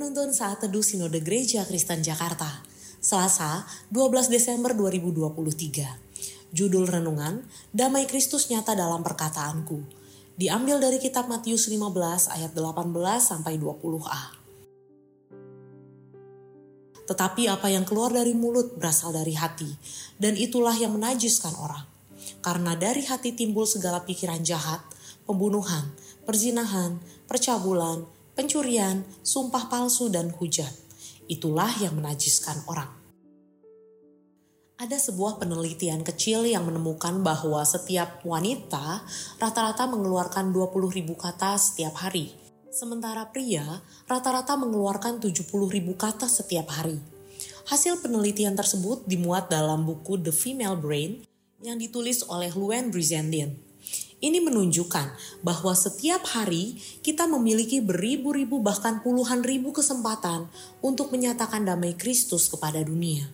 Penuntun Saat Teduh Sinode Gereja Kristen Jakarta, Selasa 12 Desember 2023. Judul Renungan, Damai Kristus Nyata Dalam Perkataanku. Diambil dari kitab Matius 15 ayat 18 sampai 20a. Tetapi apa yang keluar dari mulut berasal dari hati, dan itulah yang menajiskan orang. Karena dari hati timbul segala pikiran jahat, pembunuhan, perzinahan, percabulan, pencurian, sumpah palsu, dan hujat. Itulah yang menajiskan orang. Ada sebuah penelitian kecil yang menemukan bahwa setiap wanita rata-rata mengeluarkan 20 ribu kata setiap hari. Sementara pria rata-rata mengeluarkan 70 ribu kata setiap hari. Hasil penelitian tersebut dimuat dalam buku The Female Brain yang ditulis oleh Luen Brizendine. Ini menunjukkan bahwa setiap hari kita memiliki beribu-ribu bahkan puluhan ribu kesempatan untuk menyatakan damai Kristus kepada dunia.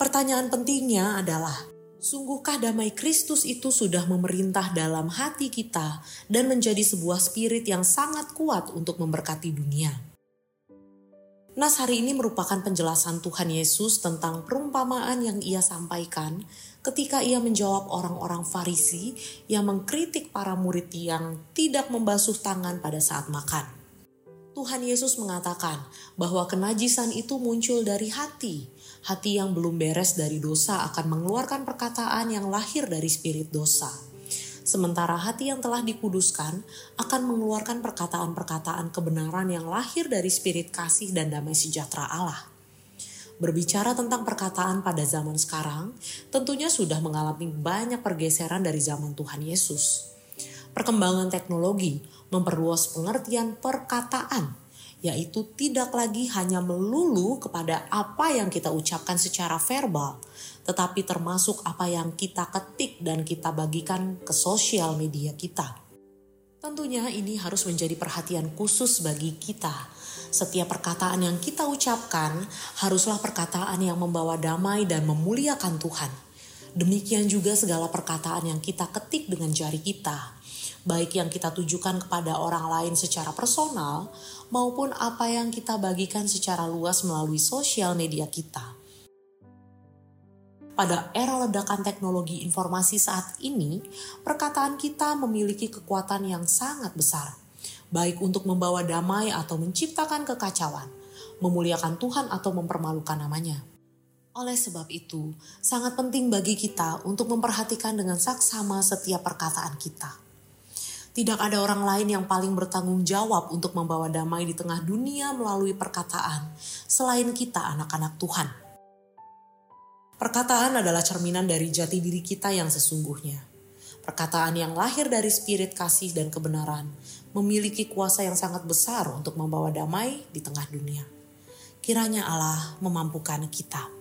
Pertanyaan pentingnya adalah, sungguhkah damai Kristus itu sudah memerintah dalam hati kita dan menjadi sebuah spirit yang sangat kuat untuk memberkati dunia? Nas hari ini merupakan penjelasan Tuhan Yesus tentang perumpamaan yang ia sampaikan ketika ia menjawab orang-orang Farisi yang mengkritik para murid yang tidak membasuh tangan pada saat makan. Tuhan Yesus mengatakan bahwa kenajisan itu muncul dari hati. Hati yang belum beres dari dosa akan mengeluarkan perkataan yang lahir dari spirit dosa sementara hati yang telah dikuduskan akan mengeluarkan perkataan-perkataan kebenaran yang lahir dari spirit kasih dan damai sejahtera Allah. Berbicara tentang perkataan pada zaman sekarang, tentunya sudah mengalami banyak pergeseran dari zaman Tuhan Yesus. Perkembangan teknologi memperluas pengertian perkataan, yaitu tidak lagi hanya melulu kepada apa yang kita ucapkan secara verbal, tetapi termasuk apa yang kita ketik dan kita bagikan ke sosial media kita. Tentunya ini harus menjadi perhatian khusus bagi kita. Setiap perkataan yang kita ucapkan haruslah perkataan yang membawa damai dan memuliakan Tuhan. Demikian juga segala perkataan yang kita ketik dengan jari kita, baik yang kita tujukan kepada orang lain secara personal maupun apa yang kita bagikan secara luas melalui sosial media kita pada era ledakan teknologi informasi saat ini, perkataan kita memiliki kekuatan yang sangat besar, baik untuk membawa damai atau menciptakan kekacauan, memuliakan Tuhan atau mempermalukan namanya. Oleh sebab itu, sangat penting bagi kita untuk memperhatikan dengan saksama setiap perkataan kita. Tidak ada orang lain yang paling bertanggung jawab untuk membawa damai di tengah dunia melalui perkataan selain kita, anak-anak Tuhan. Perkataan adalah cerminan dari jati diri kita yang sesungguhnya. Perkataan yang lahir dari spirit kasih dan kebenaran memiliki kuasa yang sangat besar untuk membawa damai di tengah dunia. Kiranya Allah memampukan kita.